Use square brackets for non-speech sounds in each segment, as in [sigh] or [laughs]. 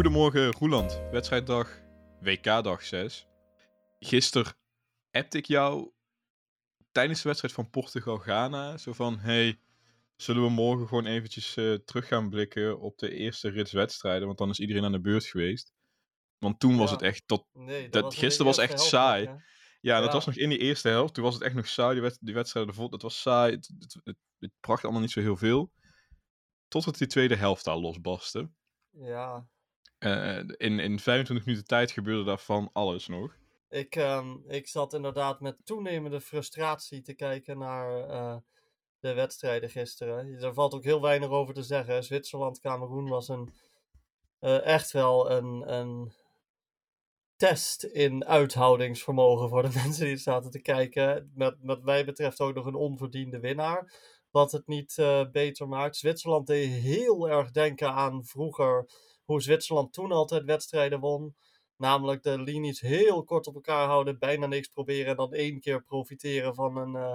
Goedemorgen Roeland, wedstrijddag, WK-dag 6. Gisteren appte ik jou tijdens de wedstrijd van Portugal-Ghana. Zo van, hey, zullen we morgen gewoon eventjes eh, terug gaan blikken op de eerste rits wedstrijden? Want dan is iedereen aan de beurt geweest. Want toen was het echt tot... Nee, Dat- was gisteren was echt helft saai. Ja, dat was nog in die eerste helft. Toen was het echt nog saai, die, wed die wedstrijden ervoor. Dat was saai, het, het, het, het bracht allemaal niet zo heel veel. Totdat die tweede helft al losbarstte. Ja, Eh, in, in 25 minuten tijd gebeurde daarvan alles nog. ik, ehm, ik zat inderdaad met toenemende frustratie te kijken naar eh, de wedstrijden gisteren. Er valt ook heel weinig over te zeggen. Zwitserland-Cameroen was een, eh, echt wel een, een test in uithoudingsvermogen voor de [laughs] mensen die zaten te kijken. Met, wat mij betreft ook nog een onverdiende winnaar. Wat het niet eh, beter maakt. Zwitserland deed heel erg denken aan vroeger hoe Zwitserland toen altijd wedstrijden won. Namelijk de linies heel kort op elkaar houden, bijna niks proberen en dan één keer profiteren van een eh,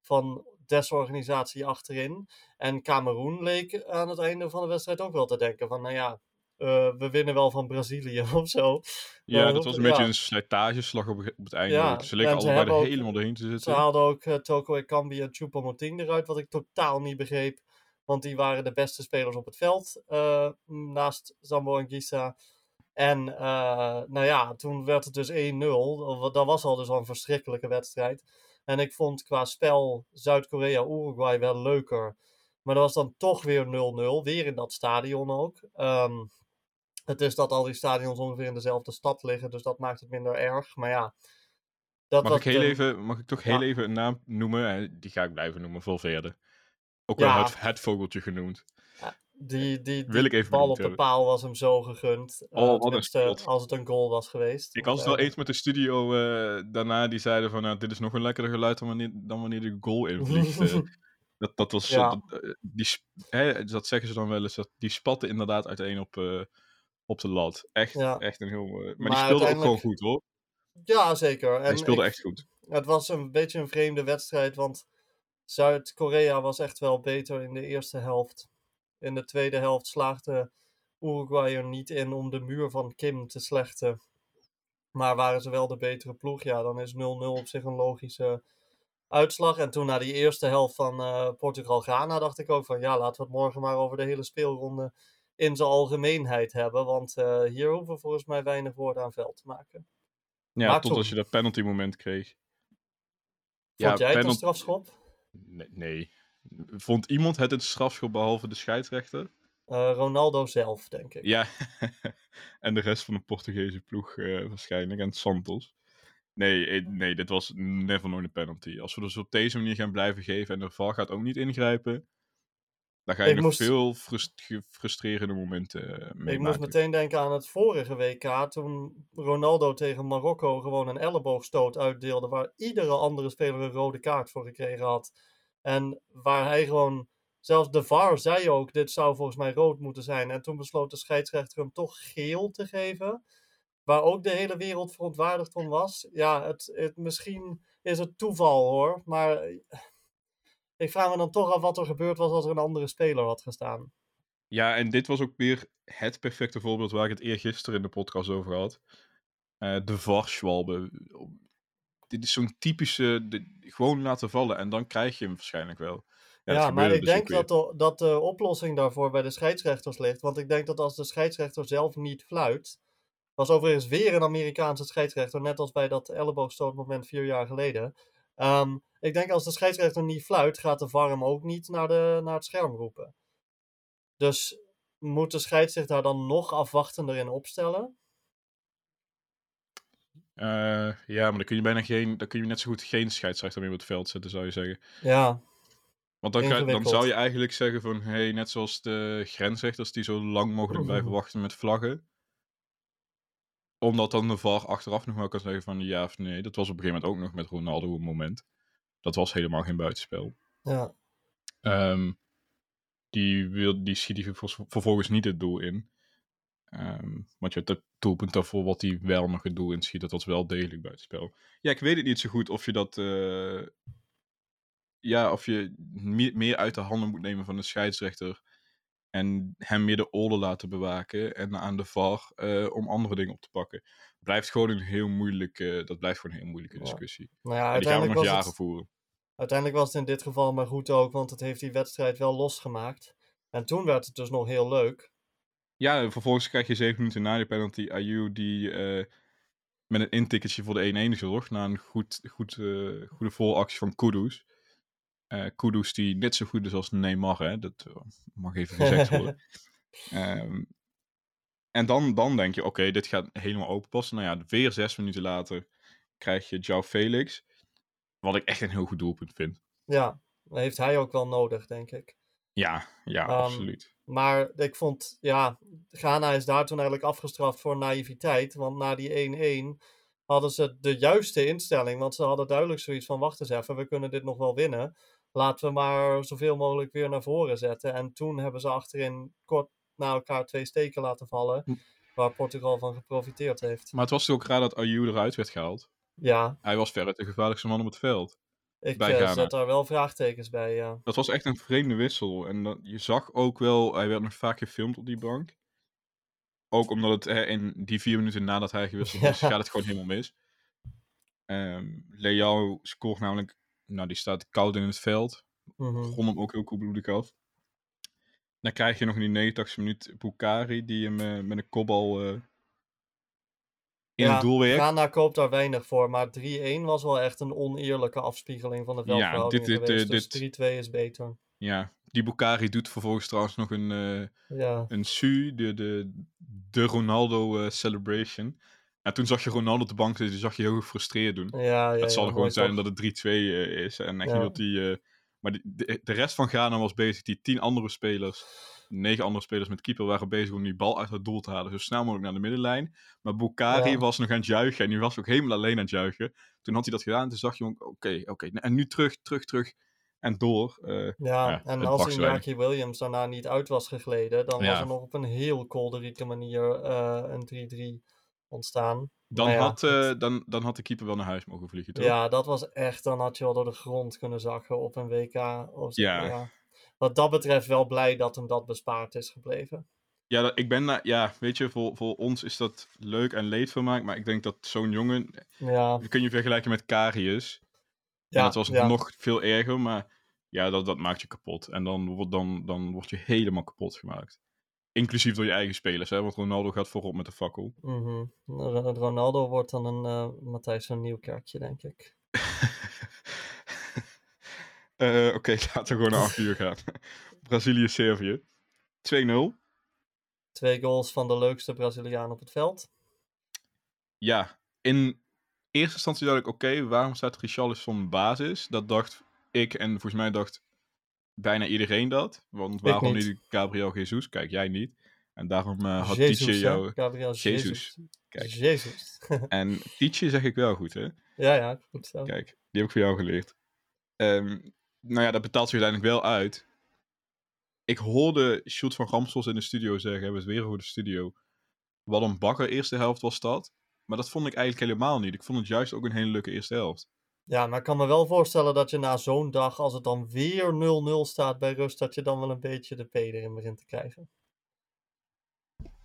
van desorganisatie achterin. En Cameroen leek aan het einde van de wedstrijd ook wel te denken van, nou ja, eh, we winnen wel van Brazilië [laughs] of zo. Ja, Maar dat was een beetje een slijtageslag op, op het einde. Ja. Ze leken en ze allebei er helemaal doorheen te Ze zitten. haalden ook eh, Toko Ekambi en Choupo-Moting eruit, wat ik totaal niet begreep. Want die waren de beste spelers op het veld, eh, naast Zambo en Gisa. En eh, nou ja, toen werd het dus 1-0. Dat was al dus al een verschrikkelijke wedstrijd. En ik vond qua spel Zuid-Korea-Uruguay wel leuker. Maar dat was dan toch weer 0-0. Weer in dat stadion ook. Ehm, het is dat al die stadions ongeveer in dezelfde stad liggen. Dus dat maakt het minder erg. Maar ja. Dat Mag was ik, heel de- even, mag ik toch heel even een naam noemen? Eh, Die ga ik blijven noemen, Valverde. Ook Ja. wel het, het vogeltje genoemd. Die, die, Wil ik even bal op de hebben. paal was hem zo gegund. Oh, Eh, wat een tenminste, spot. als het een goal was geweest. Ik was het wel Eh, eens met de studio eh, daarna, die zeiden van, nou, dit is nog een lekkerder geluid dan wanneer, dan wanneer de goal invliegt. [laughs] dat, dat was, zo- Ja. dat, die, hè, dat zeggen ze dan wel eens, dat die spatten inderdaad uiteen op, eh, op de lat. Echt, Ja. echt een heel... eh, maar, die Maar speelde ook gewoon goed, hoor. Ja, zeker. En Hij speelde ik- echt goed. Het was een beetje een vreemde wedstrijd, want Zuid-Korea was echt wel beter in de eerste helft. In de tweede helft slaagde Uruguay er niet in om de muur van Kim te slechten. Maar waren ze wel de betere ploeg, ja, dan is 0-0 op zich een logische uitslag. En toen na die eerste helft van eh, Portugal-Ghana dacht ik ook van ja, laten we het morgen maar over de hele speelronde in zijn algemeenheid hebben. Want eh, hier hoeven we volgens mij weinig woorden aan veld te maken. Ja, tot als je dat penalty moment kreeg. Vond jij het een penalt- strafschop? Nee, nee. Vond iemand het een strafschop behalve de scheidsrechter? Eh, Ronaldo zelf, denk ik. Ja, [laughs] en de rest van de Portugese ploeg eh, waarschijnlijk. En Santos. Nee, eh, nee, dit was never nooit een penalty. Als we dus op deze manier gaan blijven geven en de VAR gaat ook niet ingrijpen, dan ga je Ik nog moest- veel frustrerende momenten eh, Ik moest meteen denken aan het vorige WK, toen Ronaldo tegen Marokko gewoon een elleboogstoot uitdeelde, waar iedere andere speler een rode kaart voor gekregen had. En waar hij gewoon, zelfs de VAR zei ook, dit zou volgens mij rood moeten zijn. En toen besloot de scheidsrechter hem toch geel te geven, waar ook de hele wereld verontwaardigd om was. Ja, het, het, misschien is het toeval hoor, maar ik vraag me dan toch af wat er gebeurd was als er een andere speler had gestaan. Ja, en dit was ook weer het perfecte voorbeeld waar ik het eergisteren in de podcast over had. Eh, de VAR-schwalbe. Dit is zo'n typische, de- gewoon laten vallen en dan krijg je hem waarschijnlijk wel. Ja, maar ik dus denk dat de, dat de oplossing daarvoor bij de scheidsrechters ligt. Want ik denk dat als de scheidsrechter zelf niet fluit. Was overigens weer een Amerikaanse scheidsrechter, net als bij dat elleboogstootmoment vier jaar geleden. Ehm, ik denk als de scheidsrechter niet fluit, gaat de VAR hem ook niet naar, de, naar het scherm roepen. Dus moet de scheidsrechter daar dan nog afwachtender in opstellen? Eh, ja, maar dan kun je bijna geen, dan kun je net zo goed geen scheidsrechter meer op het veld zetten, zou je zeggen. Ja, Want dan, dan zou je eigenlijk zeggen van, hey, net zoals de grensrechters die zo lang mogelijk blijven wachten met vlaggen. Omdat dan de VAR achteraf nog wel kan zeggen van ja of nee. Dat was op een gegeven moment ook nog met Ronaldo een moment. Dat was helemaal geen buitenspel. ja. Ehm, die, wil, die schiet hij vervol- vervolgens niet het doel in. Ehm, want je hebt het doelpunt daarvoor wat hij wel nog het doel inschiet. Dat was wel degelijk buitenspel. Ja, ik weet het niet zo goed of je dat... eh, ja, of je meer, meer uit de handen moet nemen van de scheidsrechter. En hem meer de orde laten bewaken. En aan de VAR eh, om andere dingen op te pakken. Blijft gewoon een heel moeilijke, dat blijft gewoon een heel moeilijke Ja. discussie. Nou ja, die gaan we nog jaren het, voeren. Uiteindelijk was het in dit geval maar goed ook, want het heeft die wedstrijd wel losgemaakt. En toen werd het dus nog heel leuk. Ja, vervolgens krijg je zeven minuten na die penalty. Ayu die eh, met een intikketje voor de 1-1 zorgt. Na een goed, goed, eh, goede vooractie van Kudus. Eh Kudus die net zo goed is als Neymar, hè. Dat mag even gezegd worden. [laughs] Ehm, en dan, dan denk je, oké, dit gaat helemaal openpassen. Nou ja, weer zes minuten later krijg je João Felix. Wat ik echt een heel goed doelpunt vind. Ja, dat heeft hij ook wel nodig, denk ik. Ja, ja, Ehm, absoluut. Maar ik vond, ja, Ghana is daar toen eigenlijk afgestraft voor naïviteit. Want na die 1-1 hadden ze de juiste instelling. Want ze hadden duidelijk zoiets van, wacht eens even, we kunnen dit nog wel winnen. Laten we maar zoveel mogelijk weer naar voren zetten. En toen hebben ze achterin kort na elkaar twee steken laten vallen. Hm. Waar Portugal van geprofiteerd heeft. Maar het was ook raar dat Ayu eruit werd gehaald. Ja, Hij was veruit de gevaarlijkste man op het veld. ik Ghana. zet daar wel vraagtekens bij, ja. Dat was echt een vreemde wissel. En dat, je zag ook wel, hij werd nog vaak gefilmd op die bank. Ook omdat het in die vier minuten nadat hij gewisseld [laughs] is, Ja. gaat het gewoon helemaal mis. Ehm Leao scoort namelijk, nou die staat koud in het veld. Begon hem ook heel koelbloedig af. Dan krijg je nog in die 89 minuut Bukari die hem eh, met een kopbal eh, in Ja, het. Ghana koopt daar weinig voor, maar 3-1 was wel echt een oneerlijke afspiegeling van de Ja, veldverhoudingen dit- dit, geweest. eh, dus dit- 3-2 is beter. Ja, die Bukari doet vervolgens trouwens nog een, eh, Ja, een SU, de, de, de Ronaldo eh, celebration. En toen zag je Ronaldo op de bank zitten, die zag je heel gefrustreerd doen. ja, ja. het zal ja, er gewoon zijn toch? dat het 3-2 eh, is. En echt Ja. niet dat die... maar die, de, de rest van Ghana was bezig. Die tien andere spelers, negen andere spelers met keeper waren bezig om die bal uit het doel te halen. Zo snel mogelijk naar de middenlijn. Maar Bukari Ja. was nog aan het juichen. En die was ook helemaal alleen aan het juichen. Toen had hij dat gedaan. En toen zag je ook, oké, oké. En nu terug, terug, terug. En door. eh, Ja, ja, en als. Iñaki Williams daarna niet uit was gegleden, dan was Ja. er nog op een heel kolderieke manier eh, een 3-3 ontstaan. dan, ja, had, eh, dan, dan had de keeper wel naar huis mogen vliegen, toch? Ja, dat was echt, dan had je wel door de grond kunnen zakken op een WK. Of zo, Ja. Wat dat betreft wel blij dat hem dat bespaard is gebleven. Ja, dat- ik ben, ja, weet je, voor, voor ons is dat leuk en leedvermaak. Maar ik denk dat zo'n jongen, Ja, kun je vergelijken met Karius. ja, dat was ja. nog veel erger, maar ja, dat, dat maakt je kapot. En dan, wordt- dan, dan word je helemaal kapot gemaakt. Inclusief door je eigen spelers, hè, want Ronaldo gaat voorop met de fakkel. Ro- Ronaldo wordt dan een eh, Matthijs van Nieuwkerkje, denk ik. [laughs] Eh, Oké, [laughs] laten we gewoon naar 8 uur gaan. [laughs] Brazilië-Servië. 2-0. Twee goals van de leukste Braziliaan op het veld. Ja, in eerste instantie dacht ik, oké, waarom staat Richarlison basis? Dat dacht ik en volgens mij dacht bijna iedereen dat. Want waarom niet. Gabriel Jesus? Kijk, jij niet. En daarom eh, had Jezus, Tietje jou... Gabriel Jezus. Jezus. Kijk. Jezus. [laughs] En Tietje zeg ik wel goed, hè? ja, ja, goed zo. Kijk, die heb ik voor jou geleerd. Ehm, nou ja, dat betaalt zich uiteindelijk wel uit. Ik hoorde Sjoerd van Ramsels in de studio zeggen, we hebben het weer over de studio. Wat een bakker eerste helft was dat. Maar dat vond ik eigenlijk helemaal niet. Ik vond het juist ook een hele leuke eerste helft. Ja, maar ik kan me wel voorstellen dat je na zo'n dag, als het dan weer 0-0 staat bij rust, dat je dan wel een beetje de P erin begint te krijgen.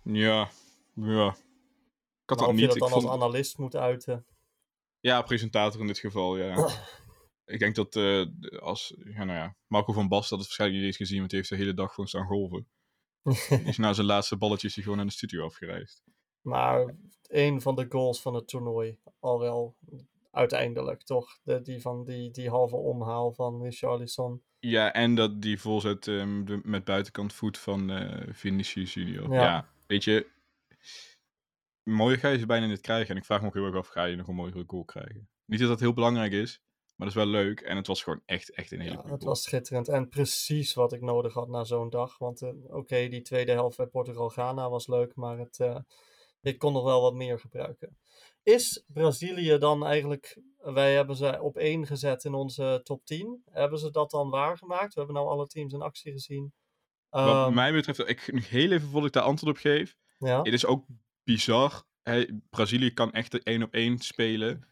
Ja, ja. Ik had Maar dat of je niet. dat Ik dan vond... als analist moet uiten. Ja, presentator in dit geval, ja. [clears throat] ik denk dat eh, als, ja, nou ja, Marco van Basten had het waarschijnlijk niet eens gezien, want die heeft de hele dag gewoon staan golven. [laughs] Die is na zijn laatste balletjes die gewoon naar de studio afgereisd. maar een van de goals van het toernooi, al wel uiteindelijk toch? De, die van die, die halve omhaal van Richarlison. Ja, en dat die voorzet ehm, de, met buitenkant voet van eh Vinicius Junior. Ja. Ja. weet je, mooier ga je ze bijna niet krijgen. En ik vraag me ook heel erg af, ga je nog een mooiere goal krijgen? Niet dat dat heel belangrijk is, maar dat is wel leuk. En het was gewoon echt, echt een hele Ja, het was schitterend en precies wat ik nodig had na zo'n dag. Want eh, oké, die tweede helft bij Portugal-Ghana was leuk, maar het, eh, ik kon nog wel wat meer gebruiken. Is Brazilië dan eigenlijk, wij hebben ze op één gezet in onze top 10. Hebben ze dat dan waargemaakt? We hebben nou alle teams in actie gezien. Wat Ehm, mij betreft, ik heel even voordat ik daar antwoord op geef. ja, Het is ook bizar. Hè, Brazilië kan echt één op één spelen.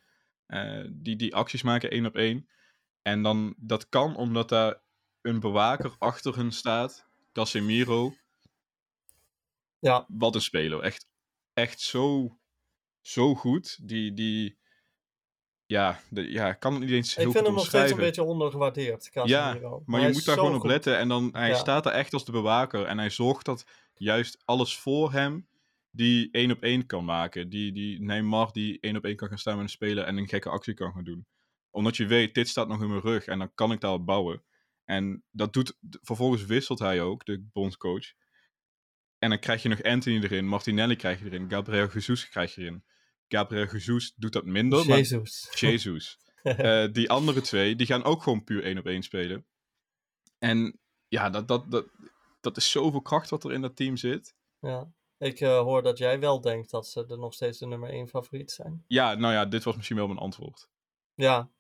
Eh, die, die acties maken één op één. En dan, dat kan omdat daar een bewaker achter hun staat. Casemiro. Ja, Wat een speler. Echt, echt zo, zo goed. Die, die ja, de, ja, ik kan het niet eens heel ik vind hem nog steeds een beetje ondergewaardeerd, Ja, Casemiro. maar je moet daar gewoon op letten. En dan, hij Ja. staat daar echt als de bewaker. En hij zorgt dat juist alles voor hem die één op één kan maken. Die, die Neymar die één op één kan gaan staan met een speler en een gekke actie kan gaan doen. Omdat je weet, dit staat nog in mijn rug en dan kan ik daarop bouwen. En dat doet, vervolgens wisselt hij ook, de bondscoach. En dan krijg je nog Anthony erin, Martinelli krijg je erin, Gabriel Jesus krijg je erin. Gabriel Jesus doet dat minder, maar Jezus. [laughs] Jesus. Eh, die andere twee, die gaan ook gewoon puur één op één spelen. En ja, dat, dat, dat, dat is zoveel kracht wat er in dat team zit. ja. Ik eh, hoor dat jij wel denkt dat ze er nog steeds de nummer 1 favoriet zijn. Ja, nou ja, dit was misschien wel mijn antwoord. Ja.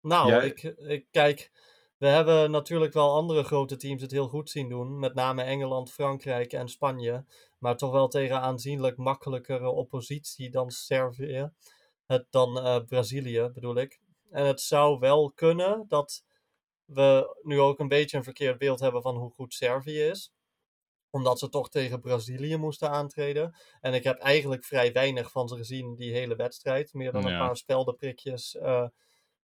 Nou, Jij- ik, ik kijk. We hebben natuurlijk wel andere grote teams het heel goed zien doen. Met name Engeland, Frankrijk en Spanje. Maar toch wel tegen aanzienlijk makkelijkere oppositie dan Servië. Het, dan eh, Brazilië bedoel ik. En het zou wel kunnen dat we nu ook een beetje een verkeerd beeld hebben van hoe goed Servië is. Omdat ze toch tegen Brazilië moesten aantreden. En ik heb eigenlijk vrij weinig van ze gezien die hele wedstrijd. Meer dan een paar speldenprikjes eh,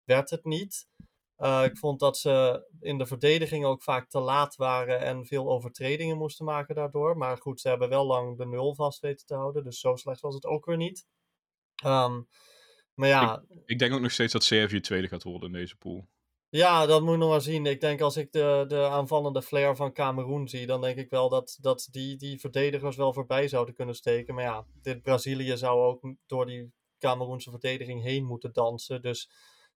werd het niet. Eh, ik vond dat ze in de verdediging ook vaak te laat waren en veel overtredingen moesten maken daardoor. Maar goed, ze hebben wel lang de nul vast weten te houden. Dus zo slecht was het ook weer niet. Ehm, maar ja, Ik denk ook nog steeds dat Servië tweede gaat worden in deze pool. Ja, dat moet nog maar zien. Ik denk als ik de, de aanvallende flair van Cameroen zie, dan denk ik wel dat, dat die, die verdedigers wel voorbij zouden kunnen steken. Maar ja, dit Brazilië zou ook door die Cameroense verdediging heen moeten dansen. Dus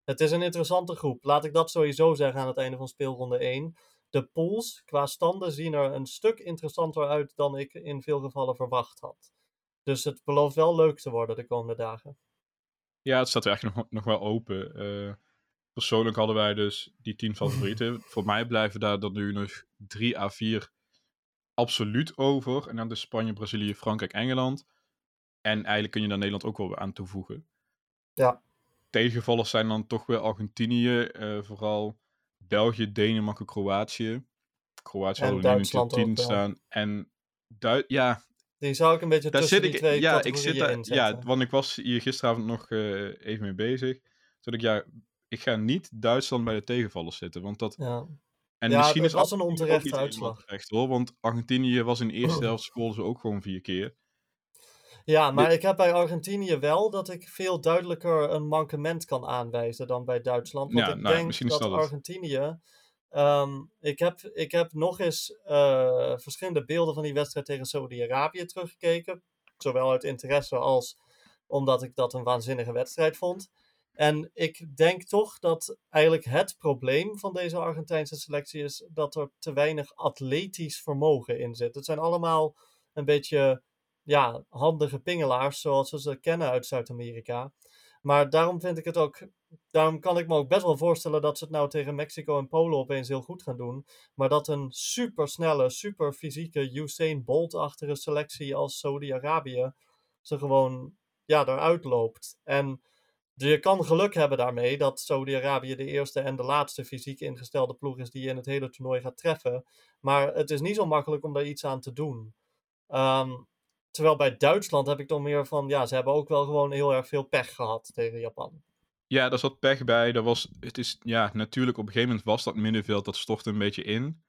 het is een interessante groep. Laat ik dat sowieso zeggen aan het einde van speelronde 1. De pools qua standen zien er een stuk interessanter uit dan ik in veel gevallen verwacht had. Dus het belooft wel leuk te worden de komende dagen. Ja, het staat eigenlijk nog, nog wel open. Eh, persoonlijk hadden wij dus die tien favorieten. [laughs] Voor mij blijven daar dan nu nog drie à vier absoluut over. En dan dus Spanje, Brazilië, Frankrijk, Engeland. En eigenlijk kun je daar Nederland ook wel weer aan toevoegen. Ja. Tegenvallers zijn dan toch weer Argentinië, eh, vooral België, Denemarken, Kroatië. Kroatië En hadden we nu Duitsland natuurlijk tien staan. En Duit, ja, Die zou ik een beetje daar tussen zit die ik. twee Ja, ik zit daar. in Ja, want ik was hier gisteravond nog eh, even mee bezig. Toen ik, ja, ik ga niet Duitsland bij de tegenvallers zitten. Want dat. Ja. En Ja, misschien het is was een onterechte uitslag. terecht, hoor. Want Argentinië was in de eerste [clears throat] helft scoorden ze ook gewoon vier keer. ja, maar ik heb bij Argentinië wel dat ik veel duidelijker een mankement kan aanwijzen dan bij Duitsland. Want Ja, ik nou, denk dat. Argentinië. ehm, ik, heb, ik heb nog eens eh, verschillende beelden van die wedstrijd tegen Saudi-Arabië teruggekeken. Zowel uit interesse als omdat ik dat een waanzinnige wedstrijd vond. En ik denk toch dat eigenlijk het probleem van deze Argentijnse selectie is dat er te weinig atletisch vermogen in zit. Het zijn allemaal een beetje ja, handige pingelaars zoals we ze kennen uit Zuid-Amerika. Maar daarom vind ik het ook. Daarom kan ik me ook best wel voorstellen dat ze het nou tegen Mexico en Polen opeens heel goed gaan doen. Maar dat een supersnelle, super fysieke Usain Bolt-achtige selectie als Saudi-Arabië ze gewoon ja, eruit loopt. En je kan geluk hebben daarmee dat Saudi-Arabië de eerste en de laatste fysiek ingestelde ploeg is die je in het hele toernooi gaat treffen. Maar het is niet zo makkelijk om daar iets aan te doen. Ehm, terwijl bij Duitsland heb ik dan meer van, ja, ze hebben ook wel gewoon heel erg veel pech gehad tegen Japan. Ja, daar zat pech bij. Daar was, het is, ja, natuurlijk, op een gegeven moment was dat middenveld, dat stortte een beetje in.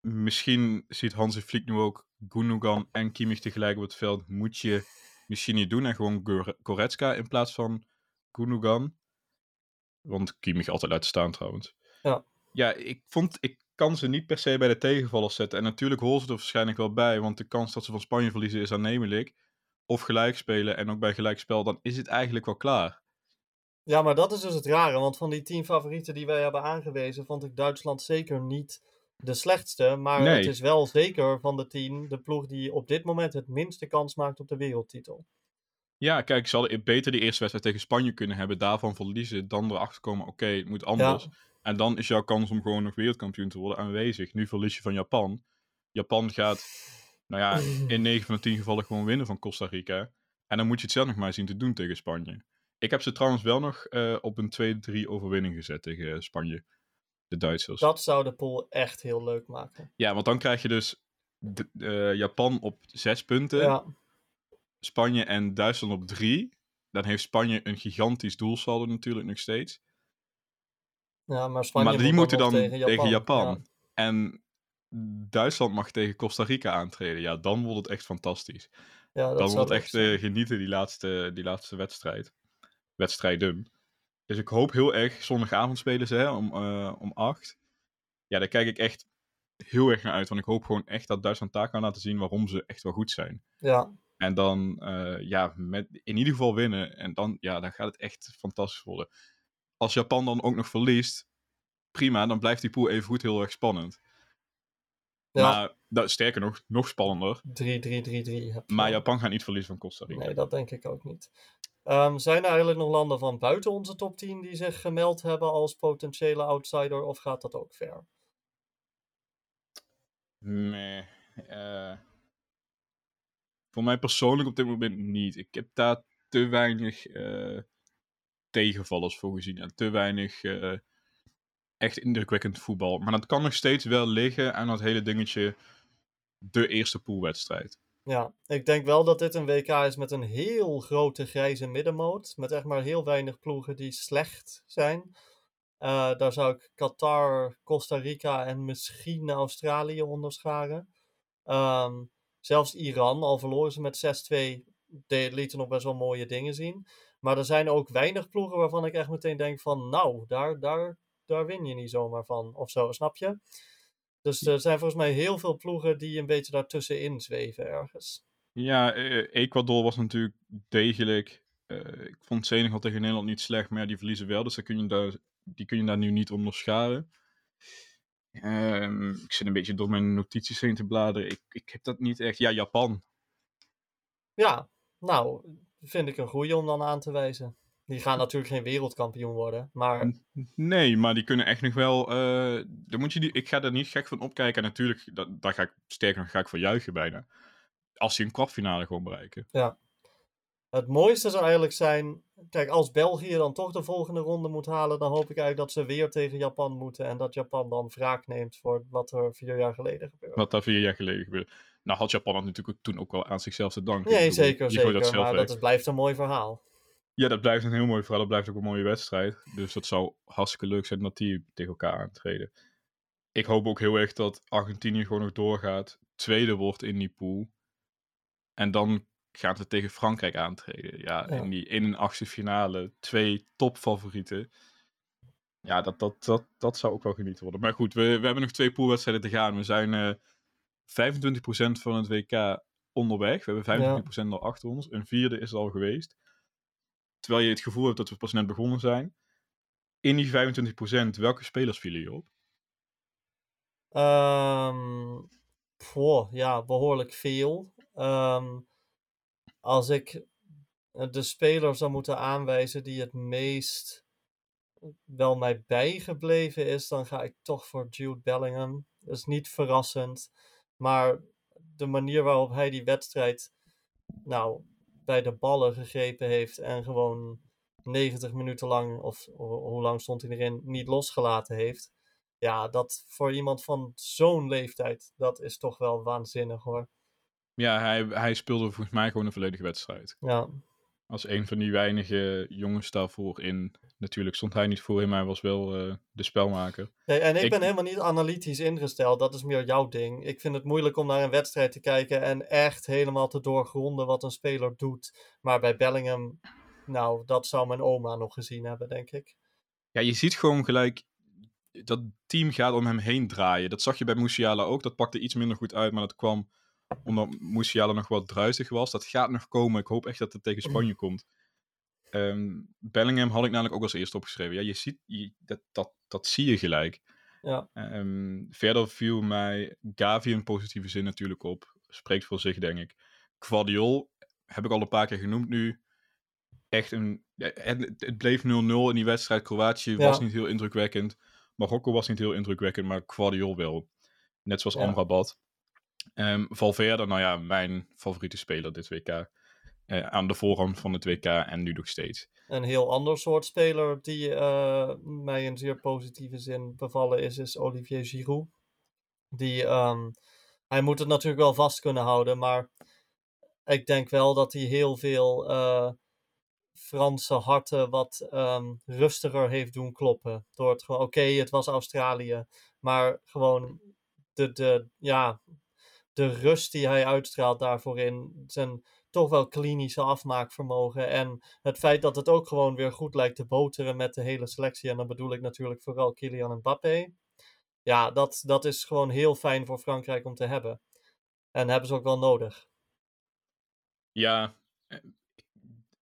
Misschien ziet Hansi Flick nu ook Gundogan en Kimmich tegelijk op het veld. Moet je misschien niet doen en gewoon Gore- Goretzka in plaats van Gundogan. Want Kimmich altijd laten staan trouwens. Ja. Ja, ik vond, ik kan ze niet per se bij de tegenvallers zetten. En natuurlijk horen ze er waarschijnlijk wel bij, want de kans dat ze van Spanje verliezen is aannemelijk. Of gelijk spelen en ook bij gelijkspel, dan is het eigenlijk wel klaar. Ja, maar dat is dus het rare, want van die tien favorieten die wij hebben aangewezen, vond ik Duitsland zeker niet de slechtste. Maar Nee. het is wel zeker van de tien de ploeg die op dit moment het minste kans maakt op de wereldtitel. Ja, kijk, ze hadden beter die eerste wedstrijd tegen Spanje kunnen hebben, daarvan verliezen, dan erachter komen, oké, het moet anders. En dan is jouw kans om gewoon nog wereldkampioen te worden aanwezig. Nu verlies je van Japan. Japan gaat, nou ja, in [laughs] 9 van de 10 gevallen gewoon winnen van Costa Rica. En dan moet je het zelf nog maar zien te doen tegen Spanje. Ik heb ze trouwens wel nog eh, op een 2-3 overwinning gezet tegen eh, Spanje. De Duitsers. Dat zou de pool echt heel leuk maken. Ja, want dan krijg je dus eh, Japan op zes punten. Ja, Spanje en Duitsland op drie. Dan heeft Spanje een gigantisch doelsaldo natuurlijk nog steeds. ja maar Spanje maar die moet moeten dan tegen tegen Japan. En Duitsland mag tegen Costa Rica aantreden. Ja, dan wordt het echt fantastisch. Ja, dat dan wordt echt eh, genieten die laatste, die laatste wedstrijd. Wedstrijden. Dus ik hoop heel erg, zondagavond spelen ze hè, om, eh, om acht. Ja, daar kijk ik echt heel erg naar uit. Want ik hoop gewoon echt dat Duitsland daar kan laten zien waarom ze echt wel goed zijn. Ja, En dan, eh, ja, met, in ieder geval winnen. En dan, ja, dan gaat het echt fantastisch worden. Als Japan dan ook nog verliest, prima, dan blijft die pool even goed heel erg spannend. ja. Maar dat, sterker nog, nog spannender. 3-3-3-3. heb je Maar. Japan gaat niet verliezen van Costa Rica. Nee, dat denk ik ook niet. Ehm, zijn er eigenlijk nog landen van buiten onze top 10 die zich gemeld hebben als potentiële outsider, of gaat dat ook ver? Nee. Voor mij persoonlijk op dit moment niet. Ik heb daar te weinig eh, tegenvallers voor gezien. En te weinig eh, echt indrukwekkend voetbal. Maar dat kan nog steeds wel liggen aan dat hele dingetje. De eerste poolwedstrijd. Ja, ik denk wel dat dit een WK is met een heel grote grijze middenmoot. Met echt maar heel weinig ploegen die slecht zijn. Eh, daar zou ik Qatar, Costa Rica en misschien Australië onderscharen. Ehm, zelfs Iran, al verloren ze met 6-2, de- lieten nog best wel mooie dingen zien. Maar er zijn ook weinig ploegen waarvan ik echt meteen denk van, nou, daar, daar, daar win je niet zomaar van. Of zo, snap je? Dus er zijn volgens mij heel veel ploegen die een beetje daartussenin zweven ergens. Ja, eh, Ecuador was natuurlijk degelijk. Eh, ik vond Senegal tegen Nederland niet slecht, maar ja, die verliezen wel. Dus kun je daar, die kun je daar nu niet onderscharen. Ehm, ik zit een beetje door mijn notities heen te bladeren. Ik, ik heb dat niet echt. Ja, Japan. Ja, nou, vind ik een goeie om dan aan te wijzen. Die gaan natuurlijk geen wereldkampioen worden, maar Nee, maar die kunnen echt nog wel. dan moet je die, ik ga daar niet gek van opkijken. En natuurlijk, dat, daar ga ik sterker nog ga ik voor juichen bijna. Als die een kwartfinale gewoon bereiken. Het mooiste zou eigenlijk zijn, kijk, als België dan toch de volgende ronde moet halen, dan hoop ik eigenlijk dat ze weer tegen Japan moeten en dat Japan dan wraak neemt voor wat er vier jaar geleden gebeurde. Wat daar vier jaar geleden gebeurde. Nou had Japan dat natuurlijk toen ook wel aan zichzelf te danken. Nee, zeker, zeker, dat zelf maar weg. dat is, blijft een mooi verhaal. Ja, dat blijft een heel mooi verhaal. Dat blijft ook een mooie wedstrijd. Dus dat zou hartstikke leuk zijn dat die tegen elkaar aantreden. Ik hoop ook heel erg dat Argentinië gewoon nog doorgaat. Tweede wordt in die pool. En dan gaan ze tegen Frankrijk aantreden. Ja, Ja. In, die, in een achtste finale. Twee topfavorieten. Ja, dat, dat, dat, dat zou ook wel genieten worden. Maar goed, we, we hebben nog twee poolwedstrijden te gaan. We zijn eh 25% van het WK onderweg. We hebben 25% al achter ons. Een vierde is al geweest. Terwijl je het gevoel hebt dat we pas net begonnen zijn. In die 25%, welke spelers vielen je op? Goh, ja, behoorlijk veel. Ehm, als ik eh, de speler zou moeten aanwijzen die het meest wel mij bijgebleven is, dan ga ik toch voor Jude Bellingham. Dat is niet verrassend, maar de manier waarop hij die wedstrijd nou bij de ballen gegrepen heeft en gewoon 90 minuten lang, of ho- hoe lang stond hij erin, niet losgelaten heeft. Ja, dat voor iemand van zo'n leeftijd, dat is toch wel waanzinnig hoor. Ja, hij, hij speelde volgens mij gewoon een volledige wedstrijd. Ja, Als een van die weinige jongens daarvoor in. Natuurlijk stond hij niet voor hem, hij was wel eh, de spelmaker. Nee, en ik, Ik- ben helemaal niet analytisch ingesteld, dat is meer jouw ding. Ik vind het moeilijk om naar een wedstrijd te kijken en echt helemaal te doorgronden wat een speler doet. Maar bij Bellingham, nou, dat zou mijn oma nog gezien hebben, denk ik. Ja, je ziet gewoon gelijk dat team gaat om hem heen draaien. Dat zag je bij Musiala ook. Dat pakte iets minder goed uit, maar dat kwam omdat Musiala nog wat druisig was. Dat gaat nog komen. Ik hoop echt dat het tegen Spanje komt. Ehm, Bellingham had ik namelijk ook als eerste opgeschreven. Ja, je ziet, je- dat, dat, dat zie je gelijk. Ja, Ehm, verder viel mij Gavi in positieve zin natuurlijk op. Spreekt voor zich, denk ik. Guardiol heb ik al een paar keer genoemd nu. Echt een. Het, het bleef 0-0 in die wedstrijd. Kroatië was niet heel indrukwekkend. Marokko was niet heel indrukwekkend, maar Guardiol wel. Net zoals Ja. Amrabat. Ehm Valverde, nou ja, mijn favoriete speler dit WK. Eh, aan de voorhand van het WK en nu nog steeds. een heel ander soort speler die eh, mij in zeer positieve zin bevallen is, is Olivier Giroud. Die ehm, hij moet het natuurlijk wel vast kunnen houden, maar ik denk wel dat hij heel veel uh, Franse harten wat um, rustiger heeft doen kloppen. Door het gewoon, oké, het was Australië, maar gewoon de, de, ja, de rust die hij uitstraalt daarvoor in, zijn toch wel klinische afmaakvermogen en het feit dat het ook gewoon weer goed lijkt te boteren met de hele selectie, en dan bedoel ik natuurlijk vooral Kylian Mbappé. Ja, dat, dat is gewoon heel fijn voor Frankrijk om te hebben. En hebben ze ook wel nodig. Ja, eh,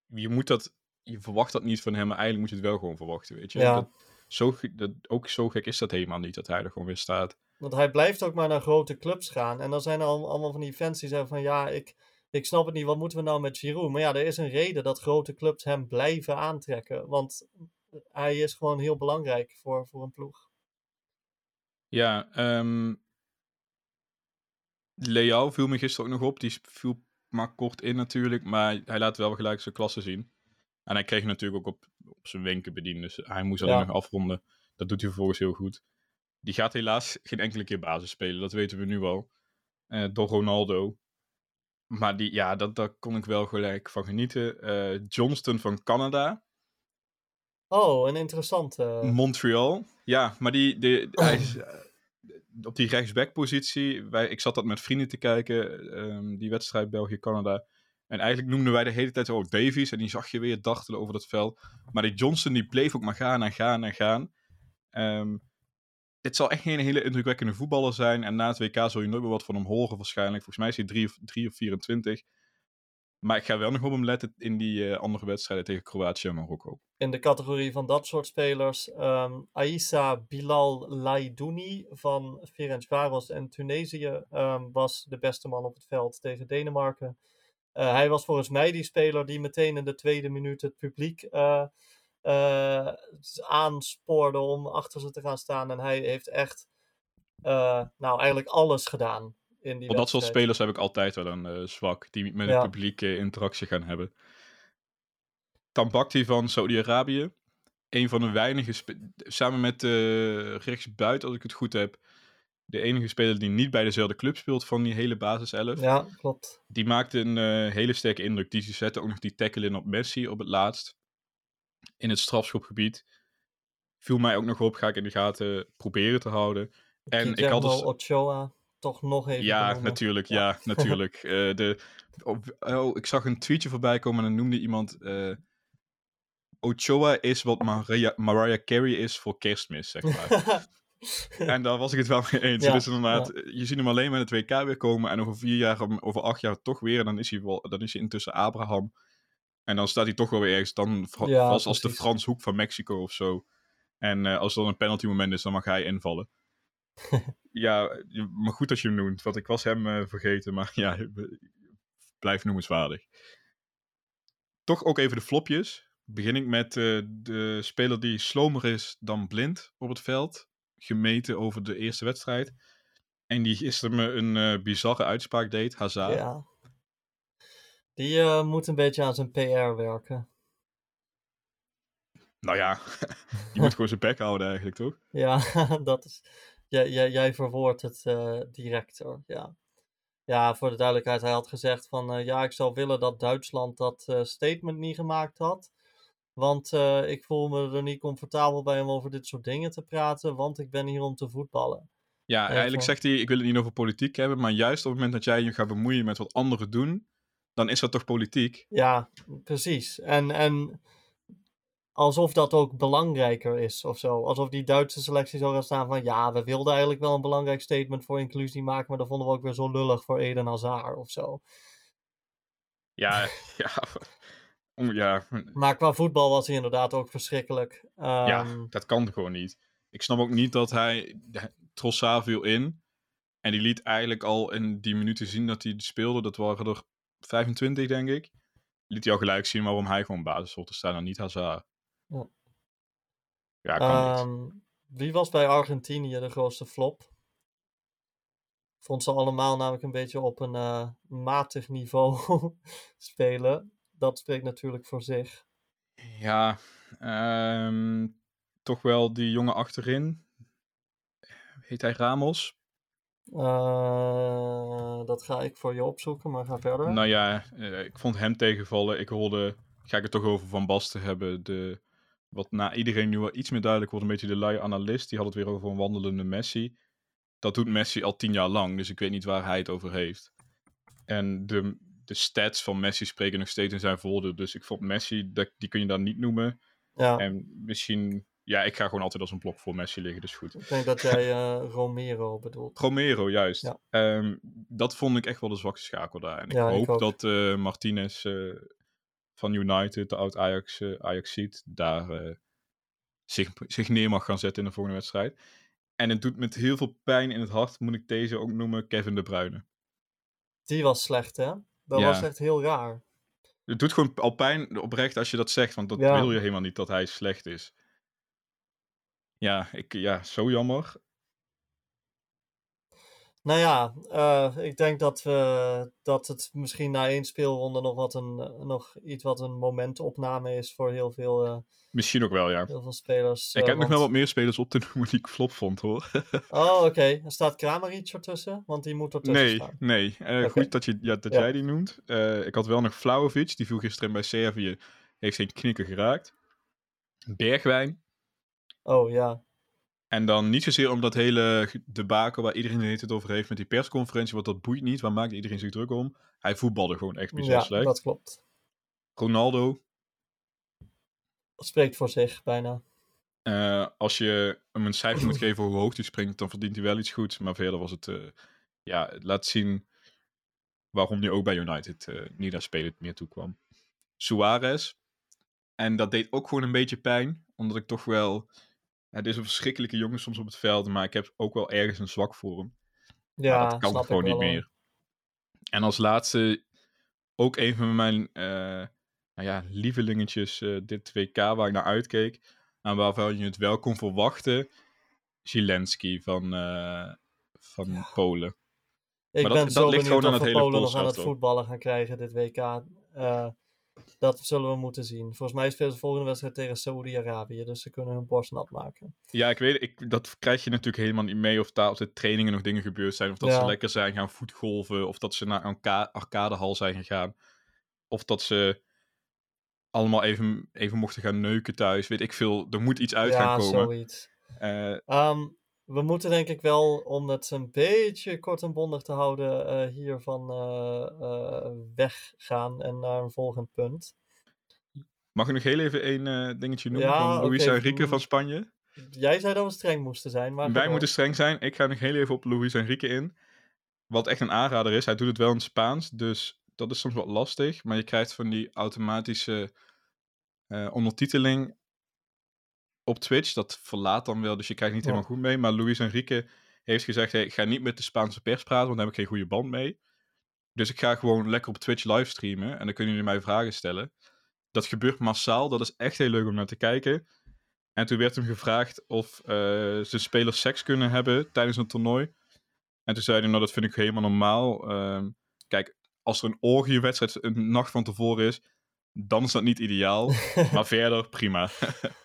je moet dat, je verwacht dat niet van hem, maar eigenlijk moet je het wel gewoon verwachten, weet je. Ja. Dat, zo, dat, ook zo gek is dat helemaal niet, dat hij er gewoon weer staat. Want hij blijft ook maar naar grote clubs gaan. En dan zijn er allemaal van die fans die zeggen van, ja, ik, ik snap het niet, wat moeten we nou met Giroud? Maar ja, er is een reden dat grote clubs hem blijven aantrekken. Want hij is gewoon heel belangrijk voor, voor een ploeg. Ja, um, Leao viel me gisteren ook nog op. Die viel maar kort in natuurlijk, maar hij laat wel gelijk zijn klasse zien. En hij kreeg natuurlijk ook op, op zijn wenken bediend, dus hij moest alleen nog afronden. Dat doet hij vervolgens heel goed. Die gaat helaas geen enkele keer basis spelen, dat weten we nu al. Uh, door Ronaldo. Maar die, ja, dat, daar kon ik wel gelijk van genieten. Uh, Johnston van Canada. Oh, een interessante. Montreal. Ja, maar die, die, hij is, eh, op die rechtsback-positie. Wij, ik zat dat met vrienden te kijken, um, die wedstrijd België-Canada. En eigenlijk noemden wij de hele tijd ook Davies. En die zag je weer dartelen over dat veld. Maar die Johnson die bleef ook maar gaan en gaan en gaan. Um, dit zal echt geen hele indrukwekkende voetballer zijn. En na het WK zul je nooit meer wat van hem horen waarschijnlijk. Volgens mij is hij 3 of, 3 of 24. Maar ik ga wel nog op hem letten in die uh, andere wedstrijden tegen Kroatië en Marokko. In de categorie van dat soort spelers, um, Aissa Bilal Laidouni van Ferencvaros en Tunesië um, was de beste man op het veld tegen Denemarken. Uh, hij was volgens mij die speler die meteen in de tweede minuut het publiek uh, aanspoorde om achter ze te gaan staan. En hij heeft echt nou, eigenlijk alles gedaan in die Voor dat soort spelers heb ik altijd wel een uh, zwak, die met het publiek interactie gaan hebben. Tambakti van Saudi-Arabië. Een van de weinige, samen met uh, rechtsbuiten, als ik het goed heb, de enige speler die niet bij dezelfde club speelt van die hele basiself. Ja, klopt. Die maakte een uh, hele sterke indruk. Die zette ook nog die tackle in op Messi op het laatst. In het strafschopgebied. Viel mij ook nog op, ga ik in de gaten proberen te houden. En ik had dus... Ochoa toch nog even. Ja, natuurlijk. Ja, [laughs] natuurlijk. Uh, de, oh, ik zag een tweetje voorbij komen en dan noemde iemand. Uh, Ochoa is wat Mariah, Mariah Carey is voor kerstmis, zeg maar. [laughs] en daar was ik het wel mee eens. Ja, dus inderdaad, je ziet hem alleen met het WK weer komen en over vier jaar, over acht jaar toch weer. En dan is hij, wel, dan is hij intussen Abraham. En dan staat hij toch wel weer ergens dan vast als de Frans Hoek van Mexico of zo. En uh, als er dan een penalty moment is, dan mag hij invallen [laughs] ja, maar goed als je hem noemt, want ik was hem uh, vergeten, maar [laughs] ja, blijf noemenswaardig. Toch ook even de flopjes. Begin ik met uh, de speler die slomer is dan blind op het veld, gemeten over de eerste wedstrijd. En die gisteren me een bizarre uitspraak deed, Hazard. Ja. Die moet een beetje aan zijn PR werken. Nou ja, [laughs] die moet [laughs] gewoon zijn bek houden eigenlijk, toch? Ja, [laughs] dat is jij, jij, jij verwoordt het uh, direct hoor. Ja. ja, voor de duidelijkheid, hij had gezegd van uh, ja, ik zou willen dat Duitsland dat statement niet gemaakt had. Want ik voel me er niet comfortabel bij om over dit soort dingen te praten, want ik ben hier om te voetballen. Ja, eigenlijk zegt hij, ik wil het niet over politiek hebben, maar juist op het moment dat jij je gaat bemoeien met wat anderen doen, dan is dat toch politiek? Ja, precies. En, en alsof dat ook belangrijker is of zo. Alsof die Duitse selectie zou gaan staan van ja, we wilden eigenlijk wel een belangrijk statement voor inclusie maken, maar dat vonden we ook weer zo lullig voor Eden Hazard of zo. Ja, [laughs] ja. ja. Maar qua voetbal was hij inderdaad ook verschrikkelijk. Ja, ehm, dat kan gewoon niet. Ik snap ook niet dat hij Trossard viel in. En die liet eigenlijk al in die minuten zien dat hij speelde. Dat waren er 25, denk ik. Liet hij al gelijk zien waarom hij gewoon basis hoort te staan en niet Hazard. Ja, ja kan um, Wie was bij Argentinië de grootste flop? Vond ze allemaal namelijk een beetje op een uh, matig niveau [laughs] spelen. Dat spreekt natuurlijk voor zich. Ja, um, toch wel die jongen achterin. Heet hij Ramos? Uh, dat ga ik voor je opzoeken, maar ga verder. Nou ja, uh, ik vond hem tegenvallen. Ik hoorde, ga ik het toch over Van Basten hebben, de, wat na iedereen nu wel iets meer duidelijk wordt, een beetje de lui analist. Die had het weer over een wandelende Messi. Dat doet Messi al tien jaar lang, dus ik weet niet waar hij het over heeft. En de, de stats van Messi spreken nog steeds in zijn voordeel. Dus ik vond Messi, die kun je dan niet noemen. Ja. En misschien ja, ik ga gewoon altijd als een blok voor Messi liggen, dus goed. Ik denk dat jij uh, Romero bedoelt. Romero, juist. Ja. Um, dat vond ik echt wel de zwakste schakel daar. En ik hoop dat uh, Martinez uh, van United, de oud-Ajax, Ajax ziet, daar zich, zich neer mag gaan zetten in de volgende wedstrijd. En het doet met heel veel pijn in het hart, moet ik deze ook noemen, Kevin De Bruyne. Die was slecht, hè? Dat was echt heel raar. Het doet gewoon al pijn oprecht als je dat zegt, want dat wil je helemaal niet dat hij slecht is. Ja, ik, ja, zo jammer. Nou ja, uh, ik denk dat, we, dat het misschien na één speelronde nog, wat een, nog iets wat een momentopname is voor heel veel, uh, misschien ook wel, ja. heel veel spelers. Ik uh, heb nog wel wat meer spelers op te [laughs] noemen die ik flop vond, hoor. oh, oké. Okay. Er staat Kramaric ertussen? Want die moet ertussen nee, staan. Nee, okay. goed dat, je, ja, dat ja. jij die noemt. ik had wel nog Vlaovic, die viel gisteren bij Servië. Heeft geen knikken geraakt. Bergwijn, Oh ja. En dan niet zozeer om dat hele debakel waar iedereen het over heeft met die persconferentie, want dat boeit niet. Waar maakt iedereen zich druk om? Hij voetbalde gewoon echt bizar ja, slecht. dat klopt. Ronaldo. Dat spreekt voor zich, bijna. Uh, als je hem een cijfer moet geven hoe hoog hij springt, dan verdient hij wel iets goeds. Maar verder was het, uh, ja, het laat zien waarom hij ook bij United uh, niet naar spelen meer toe kwam. Suarez. En dat deed ook gewoon een beetje pijn, omdat ik toch wel het is een verschrikkelijke jongen soms op het veld, maar ik heb ook wel ergens een zwak voor hem. Ja, maar dat kan gewoon niet meer. En als laatste ook een van mijn uh, nou ja, lievelingetjes uh, dit WK waar ik naar uitkeek. En waarvan je het wel kon verwachten. Zelensky van, uh, van ja. Polen. Ik maar ben dat, zo dat ligt gewoon aan het hele Polen nog aan het voetballen gaan krijgen dit WK. Dat zullen we moeten zien. Volgens mij spelen ze de volgende wedstrijd tegen Saoedi-Arabië. Dus ze kunnen hun borst nat maken. Ja, ik weet ik, dat krijg je natuurlijk helemaal niet mee. Of daar op de trainingen nog dingen gebeurd zijn. Of dat ze lekker zijn gaan voetgolven. Of dat ze naar een arcadehal zijn gegaan. Of dat ze allemaal even, even mochten gaan neuken thuis. Weet ik veel. Er moet iets uit gaan komen. Ja, zoiets. Uh, um, we moeten denk ik wel, om het een beetje kort en bondig te houden, uh, hiervan uh, weggaan en naar een volgend punt. Mag ik nog heel even één dingetje noemen ja, van Luis okay. Enrique van Spanje? Jij zei dat we streng moesten zijn. Maar Wij moeten streng zijn. Ik ga nog heel even op Luis Enrique in. Wat echt een aanrader is. Hij doet het wel in Spaans, dus dat is soms wat lastig. Maar je krijgt van die automatische ondertiteling op Twitch. Dat verlaat dan wel, dus je krijgt niet helemaal goed mee. Maar Luis Enrique heeft gezegd: hey, ik ga niet met de Spaanse pers praten, want daar heb ik geen goede band mee. Dus ik ga gewoon lekker op Twitch livestreamen en dan kunnen jullie mij vragen stellen. Dat gebeurt massaal, dat is echt heel leuk om naar te kijken. En toen werd hem gevraagd of uh, ze spelers seks kunnen hebben tijdens een toernooi. En toen zei hij, nou dat vind ik helemaal normaal. Uh, kijk, als er een orgiewedstrijd een nacht van tevoren is, dan is dat niet ideaal. [laughs] maar verder, prima. [laughs]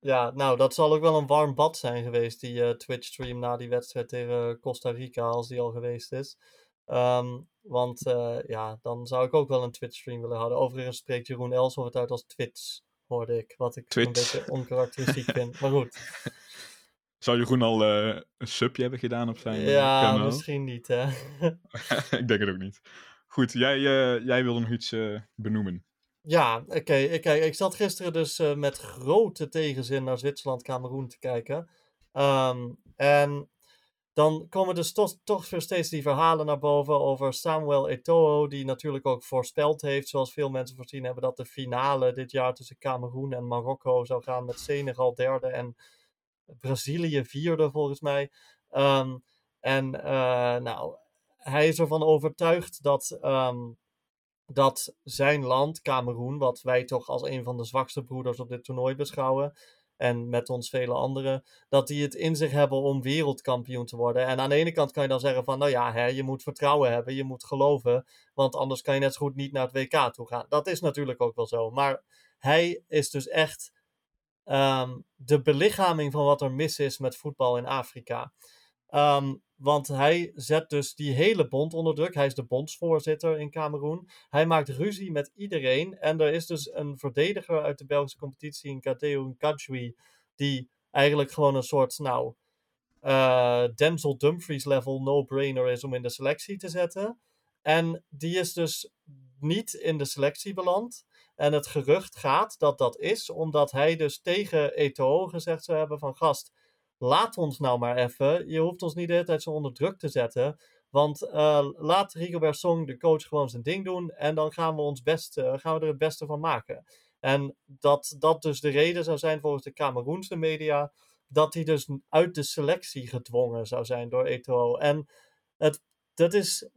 Ja, nou, dat zal ook wel een warm bad zijn geweest, die uh, Twitch-stream na die wedstrijd tegen Costa Rica, als die al geweest is. Um, want uh, ja, dan zou ik ook wel een Twitch-stream willen houden. Overigens spreekt Jeroen Elsof het uit als Twitch, hoorde ik. Wat ik een beetje [laughs] onkarakteristiek vind. Maar goed. [laughs] Zou Jeroen al uh, een subje hebben gedaan op zijn ja, kanaal? Ja, misschien niet, hè. [laughs] ik denk het ook niet. Goed, jij, jij wilde nog iets benoemen. Ja, oké. Ik, ik zat gisteren dus uh, met grote tegenzin naar Zwitserland-Cameroen te kijken. Um, en dan komen dus toch, weer steeds die verhalen naar boven over Samuel Eto'o, die natuurlijk ook voorspeld heeft, zoals veel mensen voorzien hebben, dat de finale dit jaar tussen Cameroen en Marokko zou gaan met Senegal derde en Brazilië vierde, volgens mij. Um, en uh, nou, hij is ervan overtuigd dat um, dat zijn land, Cameroen, wat wij toch als een van de zwakste broeders op dit toernooi beschouwen, en met ons vele anderen, dat die het in zich hebben om wereldkampioen te worden. En aan de ene kant kan je dan zeggen van, nou ja, hè, je moet vertrouwen hebben, je moet geloven, want anders kan je net zo goed niet naar het WK toe gaan. Dat is natuurlijk ook wel zo, maar hij is dus echt um, de belichaming van wat er mis is met voetbal in Afrika. Ehm, want hij zet dus die hele bond onder druk. Hij is de bondsvoorzitter in Cameroen. Hij maakt ruzie met iedereen. En er is dus een verdediger uit de Belgische competitie, in Kadeu Kajwi, die eigenlijk gewoon een soort, nou, uh, Denzel Dumfries level no-brainer is om in de selectie te zetten. En die is dus niet in de selectie beland. En het gerucht gaat dat dat is omdat hij dus tegen Eto'o gezegd zou hebben van gast, laat ons nou maar even. Je hoeft ons niet de hele tijd zo onder druk te zetten. Want uh, laat Rigobert Song, de coach, gewoon zijn ding doen. En dan gaan we, ons best, gaan we er het beste van maken. En dat dat dus de reden zou zijn volgens de Cameroense media. Dat hij dus uit de selectie gedwongen zou zijn door Eto'o. En het, dat is,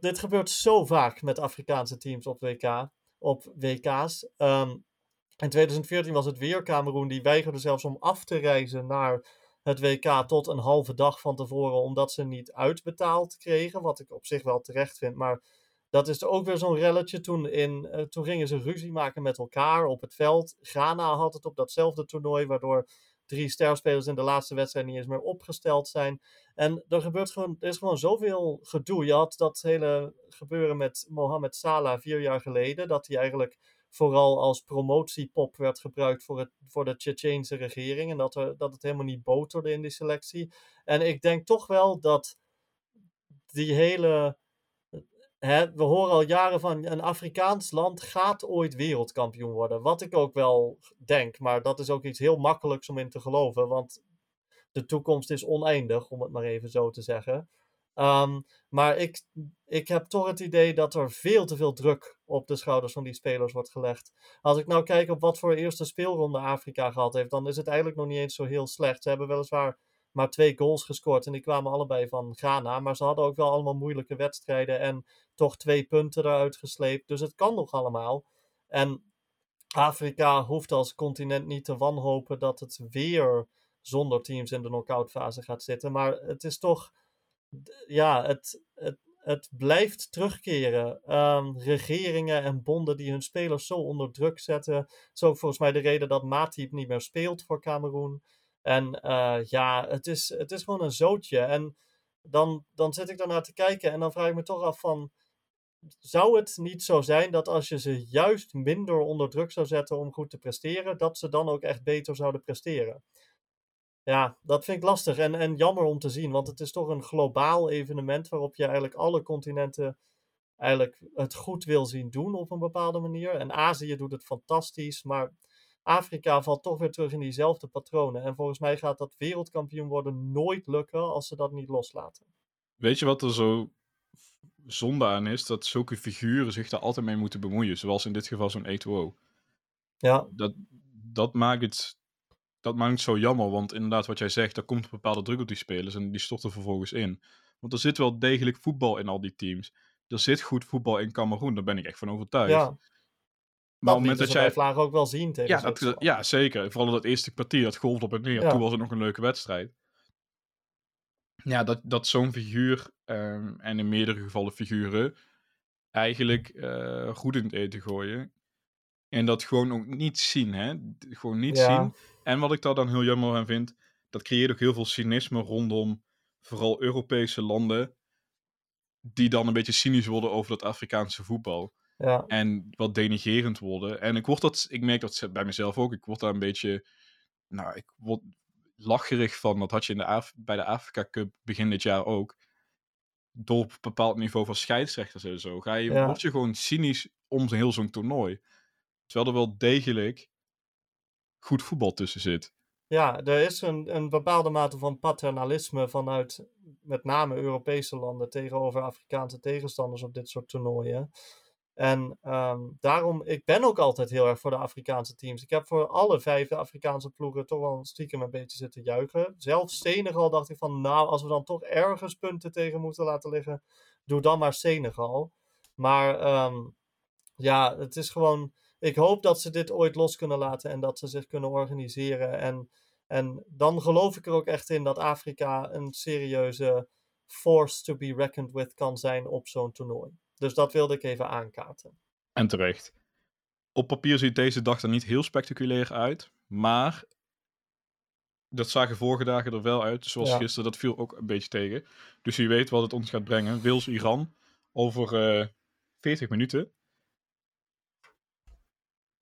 dit gebeurt zo vaak met Afrikaanse teams op, WK, op WK's. Um, in 2014 was het weer Cameroen die weigerde zelfs om af te reizen naar het WK tot een halve dag van tevoren, omdat ze niet uitbetaald kregen. Wat ik op zich wel terecht vind. Maar dat is ook weer zo'n relletje. Toen, in, uh, toen gingen ze ruzie maken met elkaar op het veld. Ghana had het op datzelfde toernooi, waardoor drie sterspelers in de laatste wedstrijd niet eens meer opgesteld zijn. En er gebeurt gewoon, er is gewoon zoveel gedoe. Je had dat hele gebeuren met Mohamed Salah vier jaar geleden, dat hij eigenlijk vooral als promotiepop werd gebruikt voor, het, voor de Tsjetsjeense regering. En dat, er, dat het helemaal niet boterde in die selectie. En ik denk toch wel dat die hele. Hè, we horen al jaren van een Afrikaans land gaat ooit wereldkampioen worden. Wat ik ook wel denk, maar dat is ook iets heel makkelijks om in te geloven. Want de toekomst is oneindig, om het maar even zo te zeggen. Um, maar ik, ik heb toch het idee dat er veel te veel druk op de schouders van die spelers wordt gelegd. Als ik nou kijk op wat voor eerste speelronde Afrika gehad heeft, dan is het eigenlijk nog niet eens zo heel slecht. Ze hebben weliswaar maar twee goals gescoord en die kwamen allebei van Ghana. Maar ze hadden ook wel allemaal moeilijke wedstrijden en toch twee punten eruit gesleept. Dus het kan nog allemaal. En Afrika hoeft als continent niet te wanhopen dat het weer zonder teams in de knockout fase gaat zitten. Maar het is toch ja, het, het, het blijft terugkeren. Um, regeringen en bonden die hun spelers zo onder druk zetten. Dat is ook volgens mij de reden dat Matip niet meer speelt voor Cameroen. En uh, ja, het is, het is gewoon een zootje. En dan, dan zit ik daarnaar te kijken en dan vraag ik me toch af van... Zou het niet zo zijn dat als je ze juist minder onder druk zou zetten om goed te presteren, dat ze dan ook echt beter zouden presteren? Ja, dat vind ik lastig en, en jammer om te zien, want het is toch een globaal evenement waarop je eigenlijk alle continenten eigenlijk het goed wil zien doen op een bepaalde manier. En Azië doet het fantastisch, maar Afrika valt toch weer terug in diezelfde patronen. En volgens mij gaat dat wereldkampioen worden nooit lukken als ze dat niet loslaten. Weet je wat er zo zonde aan is? Dat zulke figuren zich daar altijd mee moeten bemoeien, zoals in dit geval zo'n E2O. Ja. Dat, dat maakt het dat maakt het zo jammer, want inderdaad, wat jij zegt, er komt een bepaalde druk op die spelers en die storten vervolgens in. Want er zit wel degelijk voetbal in al die teams. Er zit goed voetbal in Cameroen, daar ben ik echt van overtuigd. Ja. Maar het moment dat jij. Vlaag ook wel zien tegen ja, dat, ja, zeker. Vooral dat eerste kwartier, dat golfde op en neer. Toen was het nog een leuke wedstrijd. Ja, dat, dat zo'n figuur, um, en in meerdere gevallen figuren, eigenlijk uh, goed in het eten gooien. En dat gewoon ook niet zien, hè? Gewoon niet zien. En wat ik daar dan heel jammer aan vind, dat creëert ook heel veel cynisme rondom vooral Europese landen, die dan een beetje cynisch worden over dat Afrikaanse voetbal. Ja. En wat denigerend worden. En ik, word dat, ik merk dat bij mezelf ook. Ik word daar een beetje. Nou, ik word lacherig van. Dat had je in de Af bij de Afrika Cup begin dit jaar ook. Door op een bepaald niveau van scheidsrechters en zo. Ga je, Word je gewoon cynisch om heel zo'n toernooi. Terwijl er wel degelijk goed voetbal tussen zit. Ja, er is een, een bepaalde mate van paternalisme vanuit met name Europese landen tegenover Afrikaanse tegenstanders op dit soort toernooien. En um, daarom, ik ben ook altijd heel erg voor de Afrikaanse teams. Ik heb voor alle vijf de Afrikaanse ploegen toch wel stiekem een beetje zitten juichen. Zelfs Senegal dacht ik van, nou, als we dan toch ergens punten tegen moeten laten liggen, doe dan maar Senegal. Maar um, ja, het is gewoon, ik hoop dat ze dit ooit los kunnen laten en dat ze zich kunnen organiseren. En, en dan geloof ik er ook echt in dat Afrika een serieuze force to be reckoned with kan zijn op zo'n toernooi. Dus dat wilde ik even aankaarten. En terecht. Op papier ziet deze dag er niet heel spectaculair uit, maar dat zagen vorige dagen er wel uit. Zoals Ja. gisteren, dat viel ook een beetje tegen. Dus wie weet wat het ons gaat brengen. Wales-Iran over eh 40 minuten.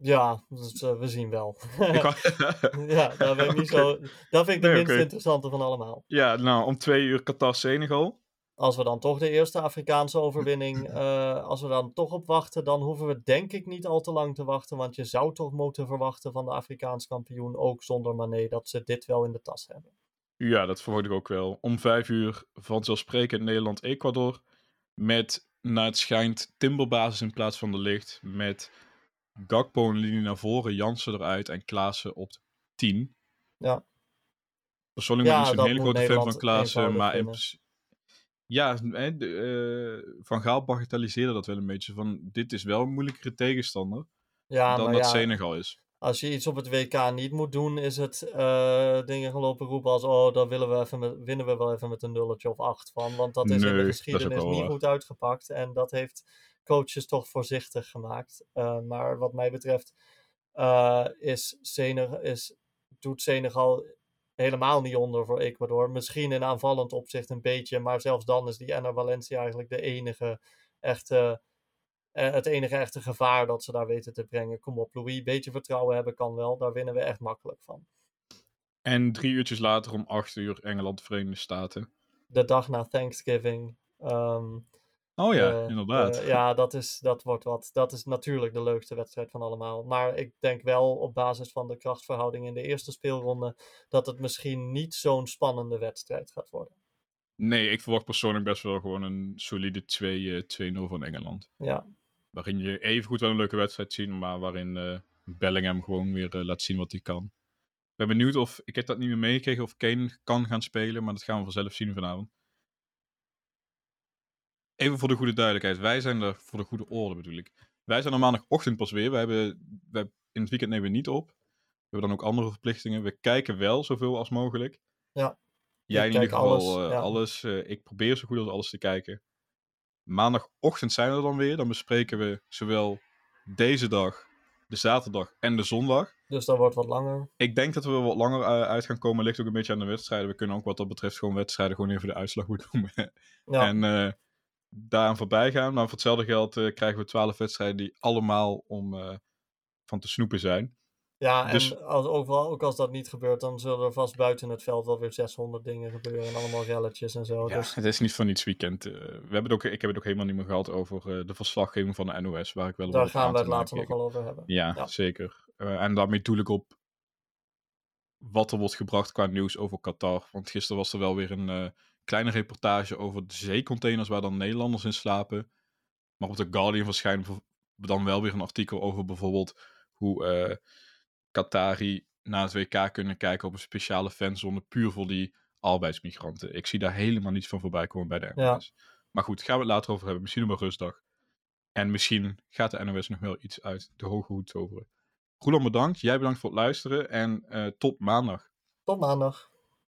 Ja, dus, eh, we zien wel. [laughs] Ja, daar ben ik niet zo... [laughs] Dat vind ik de Nee, minst interessante van allemaal. ja, nou, om twee uur Qatar-Senegal. Als we dan toch de eerste Afrikaanse overwinning, [laughs] eh, als we dan toch op wachten, dan hoeven we denk ik niet al te lang te wachten. Want je zou toch moeten verwachten van de Afrikaans kampioen, ook zonder Mané, dat ze dit wel in de tas hebben. Ja, dat verwacht ik ook wel. Om vijf uur vanzelfsprekend Nederland-Ecuador. Met, naar het schijnt, Timberbasis in plaats van de licht. Met Gakpo een linie naar voren, Jansen eruit en Klaassen op 10. Ja. Persoonlijk ben ik niet zo'n hele grote fan van Klaassen, maar in principe- Ja, de, eh, Van Gaal bagatelliseerde dat wel een beetje. Van, dit is wel een moeilijkere tegenstander Ja, dan dat ja, Senegal is. als je iets op het WK niet moet doen, is het eh, dingen gaan lopen roepen als, oh, dan willen we even met, winnen we wel even met een nulletje of acht van. Want dat is in de geschiedenis niet waar. goed uitgepakt. En dat heeft coaches toch voorzichtig gemaakt. Eh, maar wat mij betreft eh, is Senegal, is, doet Senegal helemaal niet onder voor Ecuador. Misschien in aanvallend opzicht een beetje, maar zelfs dan is die Enner Valencia eigenlijk de enige echte, eh, het enige echte gevaar dat ze daar weten te brengen. Kom op, Louis, een beetje vertrouwen hebben kan wel. Daar winnen we echt makkelijk van. En drie uurtjes later om acht uur Engeland-Verenigde Staten. De dag na Thanksgiving. ehm, Oh ja, eh, inderdaad. eh, ja, dat, is, dat wordt wat. Dat is natuurlijk de leukste wedstrijd van allemaal. Maar ik denk wel op basis van de krachtverhouding in de eerste speelronde dat het misschien niet zo'n spannende wedstrijd gaat worden. Nee, ik verwacht persoonlijk best wel gewoon een solide 2, eh, 2-0 van Engeland. Ja, Waarin je even goed wel een leuke wedstrijd ziet, maar waarin Bellingham gewoon weer laat zien wat hij kan. Ik ben benieuwd of, ik heb dat niet meer meegekregen, of Kane kan gaan spelen, maar dat gaan we vanzelf zien vanavond. Even voor de goede duidelijkheid, wij zijn er, voor de goede orde bedoel ik. Wij zijn er maandagochtend pas weer, we hebben, wij, in het weekend nemen we niet op. We hebben dan ook andere verplichtingen. We kijken wel zoveel als mogelijk. Ja, Jij in ieder geval alles, eh, ja. alles. eh, ik probeer zo goed als alles te kijken. Maandagochtend zijn we er dan weer. Dan bespreken we zowel deze dag, de zaterdag en de zondag. dus dat wordt wat langer. Ik denk dat we er wat langer eh, uit gaan komen. Ligt ook een beetje aan de wedstrijden. We kunnen ook wat dat betreft gewoon wedstrijden gewoon even de uitslag goed noemen. Ja, [laughs] En daaraan voorbij gaan. Maar voor hetzelfde geld eh, krijgen we twaalf wedstrijden die allemaal om eh, van te snoepen zijn. ja en dus- als, ook, wel- ook als dat niet gebeurt, dan zullen er vast buiten het veld wel weer 600 dingen gebeuren. En allemaal relletjes en zo. Ja, Dus het is niet van niets weekend. eh, we hebben het ook, ik heb het ook helemaal niet meer gehad over de verslaggeving van de NOS. Waar ik wel daar gaan aan we het te later nog wel over hebben. Ja, Ja. zeker. En daarmee doel ik op wat er wordt gebracht qua nieuws over Qatar. Want gisteren was er wel weer een kleine reportage over de zeecontainers waar dan Nederlanders in slapen. Maar op The Guardian verschijnt dan wel weer een artikel over bijvoorbeeld hoe eh Qatari na het WK kunnen kijken op een speciale fanzone puur voor die arbeidsmigranten. Ik zie daar helemaal niets van voorbij komen bij de Ja. NOS. Maar goed, gaan we het later over hebben. Misschien op een rustdag. En misschien gaat de NOS nog wel iets uit de hoge hoed toveren. Roland bedankt, jij bedankt voor het luisteren en eh, tot maandag. Tot maandag.